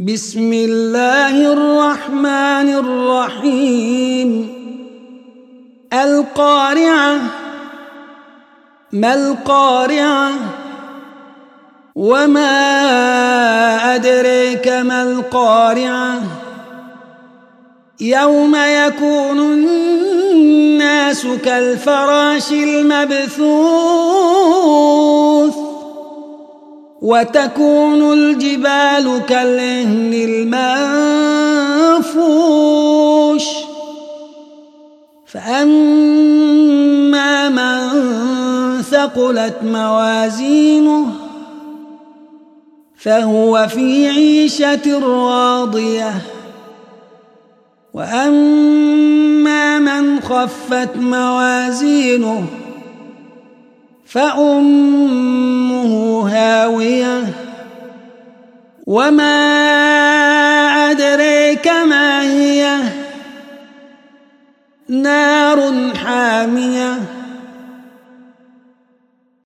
بسم الله الرحمن الرحيم القارعة ما القارعة وما أدريك ما القارعة يوم يكون الناس كالفراش المبثوث وتكون الجبال كالعهن المنفوش. فأما من ثقلت موازينه فهو في عيشة راضية. وأما من خفت موازينه فأمه وما أدريك ما هي نار حامية